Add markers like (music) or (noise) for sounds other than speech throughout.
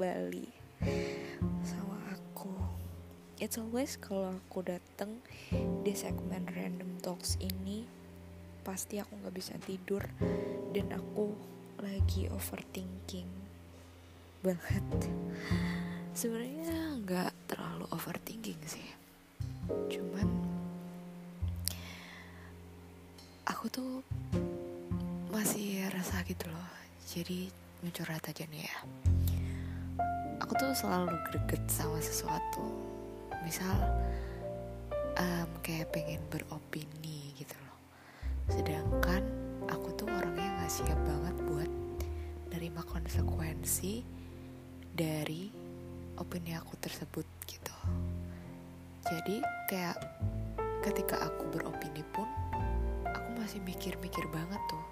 Bali sama aku. It's always kalau aku datang di segmen random talks ini pasti aku nggak bisa tidur dan aku lagi overthinking banget. Sebenarnya nggak terlalu overthinking sih. Cuman aku tuh masih rasa gitu loh. Jadi curhat aja nih ya aku tuh selalu greget sama sesuatu. Misal um, kayak pengen beropini gitu loh. Sedangkan aku tuh orangnya nggak siap banget buat nerima konsekuensi dari opini aku tersebut gitu. Jadi kayak ketika aku beropini pun aku masih mikir-mikir banget tuh.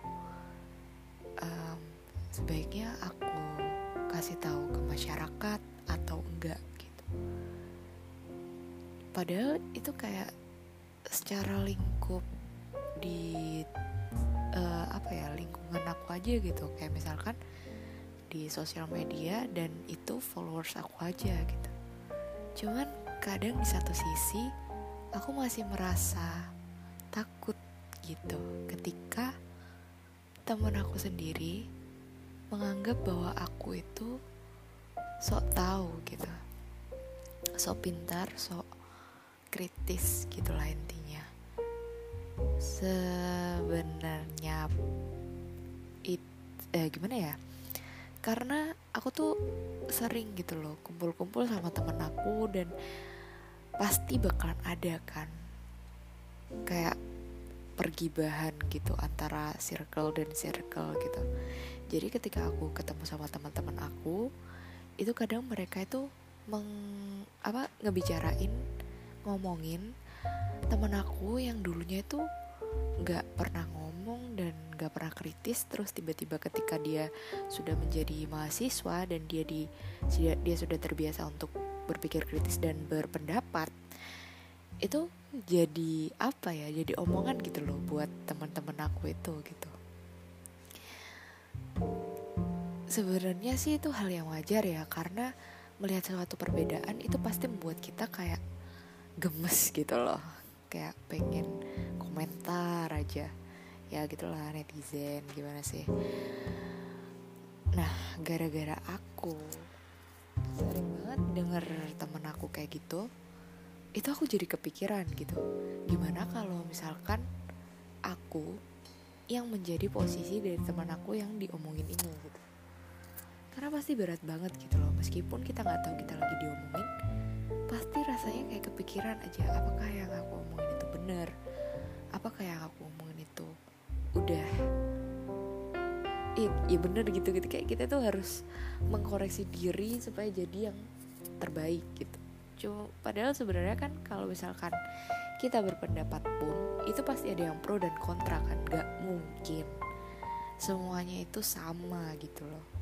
Um, sebaiknya aku kasih tahu ke masyarakat atau enggak gitu. Padahal itu kayak secara lingkup di uh, apa ya lingkungan aku aja gitu kayak misalkan di sosial media dan itu followers aku aja gitu. Cuman kadang di satu sisi aku masih merasa takut gitu ketika teman aku sendiri menganggap bahwa aku itu sok tahu gitu. Sok pintar sok kritis gitulah intinya. Sebenarnya it eh, gimana ya? Karena aku tuh sering gitu loh kumpul-kumpul sama temen aku dan pasti bakalan ada kan. Kayak pergibahan gitu antara circle dan circle gitu jadi ketika aku ketemu sama teman-teman aku itu kadang mereka itu meng apa ngebicarain ngomongin teman aku yang dulunya itu nggak pernah ngomong dan nggak pernah kritis. Terus tiba-tiba ketika dia sudah menjadi mahasiswa dan dia di dia sudah terbiasa untuk berpikir kritis dan berpendapat itu jadi apa ya jadi omongan gitu loh buat teman-teman aku itu gitu sebenarnya sih itu hal yang wajar ya karena melihat suatu perbedaan itu pasti membuat kita kayak gemes gitu loh. Kayak pengen komentar aja. Ya gitulah netizen gimana sih? Nah gara-gara aku sering banget denger temen aku kayak gitu itu aku jadi kepikiran gitu. Gimana kalau misalkan aku yang menjadi posisi dari teman aku yang diomongin ini gitu karena pasti berat banget gitu loh. Meskipun kita nggak tahu kita lagi diomongin pasti rasanya kayak kepikiran aja apakah yang aku omongin itu benar? Apakah yang aku omongin itu udah iya ya bener gitu gitu. Kayak kita tuh harus mengkoreksi diri supaya jadi yang terbaik gitu. Cuma padahal sebenarnya kan kalau misalkan kita berpendapat pun itu pasti ada yang pro dan kontra kan? Gak mungkin. Semuanya itu sama gitu loh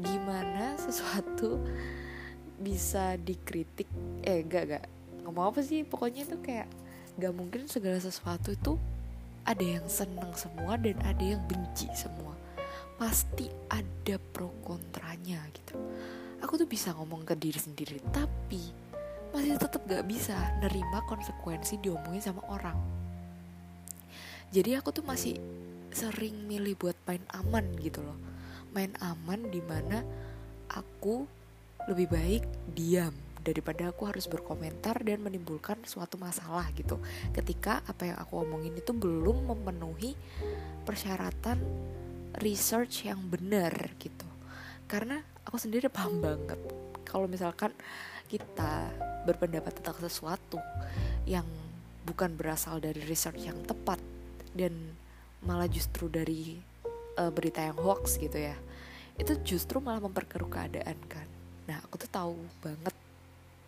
gimana sesuatu bisa dikritik? Eh gak gak ngomong apa sih? Pokoknya itu kayak gak mungkin segala sesuatu itu ada yang seneng semua dan ada yang benci semua. Pasti ada pro kontranya gitu. Aku tuh bisa ngomong ke diri sendiri tapi masih tetap gak bisa nerima konsekuensi diomongin sama orang. Jadi aku tuh masih sering milih buat main aman gitu loh main aman di mana aku lebih baik diam daripada aku harus berkomentar dan menimbulkan suatu masalah gitu. Ketika apa yang aku omongin itu belum memenuhi persyaratan research yang benar gitu. Karena aku sendiri (laughs) paham banget kalau misalkan kita berpendapat tentang sesuatu yang bukan berasal dari research yang tepat dan malah justru dari uh, berita yang hoax gitu ya itu justru malah memperkeruh keadaan kan. Nah aku tuh tahu banget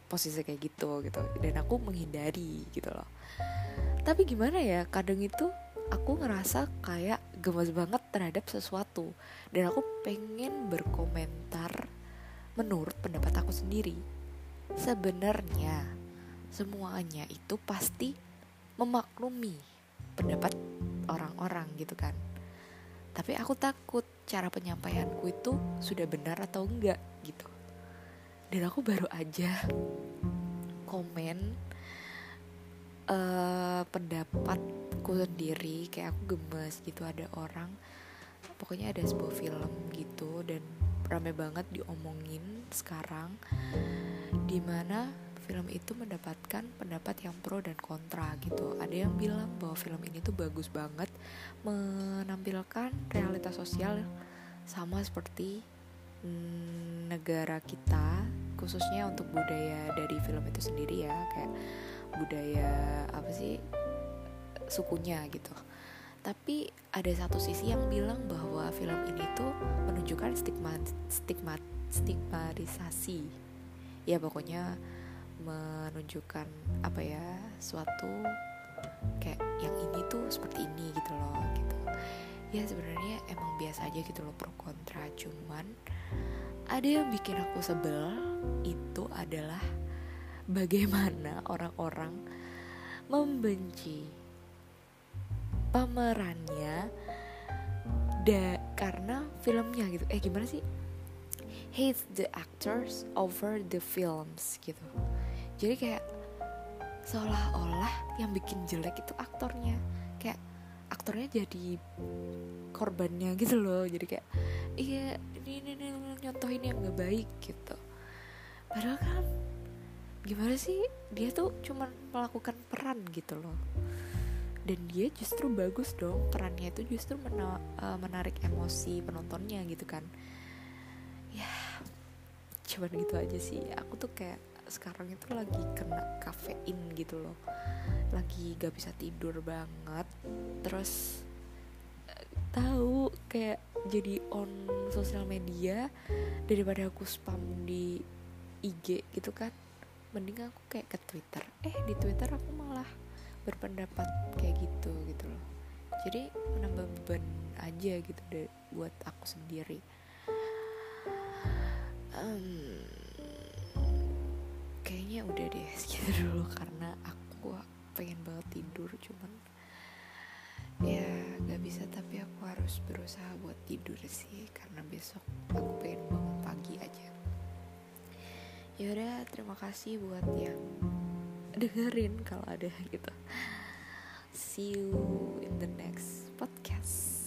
posisi kayak gitu gitu. Dan aku menghindari gitu loh. Tapi gimana ya kadang itu aku ngerasa kayak gemes banget terhadap sesuatu. Dan aku pengen berkomentar menurut pendapat aku sendiri. Sebenarnya semuanya itu pasti memaklumi pendapat orang-orang gitu kan tapi aku takut cara penyampaianku itu sudah benar atau enggak gitu. Dan aku baru aja komen uh, pendapatku sendiri kayak aku gemes gitu ada orang pokoknya ada sebuah film gitu dan rame banget diomongin sekarang di mana film itu mendapatkan pendapat yang pro dan kontra gitu. Ada yang bilang bahwa film ini tuh bagus banget menampilkan realitas sosial sama seperti mm, negara kita khususnya untuk budaya dari film itu sendiri ya kayak budaya apa sih sukunya gitu. Tapi ada satu sisi yang bilang bahwa film ini tuh menunjukkan stigma stigma stigmatisasi. Ya pokoknya menunjukkan apa ya suatu kayak yang ini tuh seperti ini gitu loh gitu. Ya sebenarnya emang biasa aja gitu loh pro kontra. Cuman ada yang bikin aku sebel itu adalah bagaimana orang-orang membenci pemerannya da karena filmnya gitu. Eh gimana sih? Hate the actors over the films gitu jadi kayak seolah-olah yang bikin jelek itu aktornya. Kayak aktornya jadi korbannya gitu loh. Jadi kayak iya ini ini, ini nyontohin yang gak baik gitu. Padahal kan gimana sih dia tuh cuma melakukan peran gitu loh. Dan dia justru bagus dong perannya itu justru mena uh, menarik emosi penontonnya gitu kan. Ya cuman gitu aja sih. Aku tuh kayak sekarang itu lagi kena kafein gitu loh. Lagi gak bisa tidur banget. Terus uh, tahu kayak jadi on sosial media daripada aku spam di IG gitu kan mending aku kayak ke Twitter. Eh di Twitter aku malah berpendapat kayak gitu gitu loh. Jadi menambah beban aja gitu deh buat aku sendiri kayaknya udah deh (laughs) segitu dulu karena aku pengen banget tidur cuman ya gak bisa. Tapi aku harus berusaha buat tidur sih karena besok aku pengen bangun pagi aja. Yaudah terima kasih buat yang dengerin kalau ada (laughs) gitu. See you in the next podcast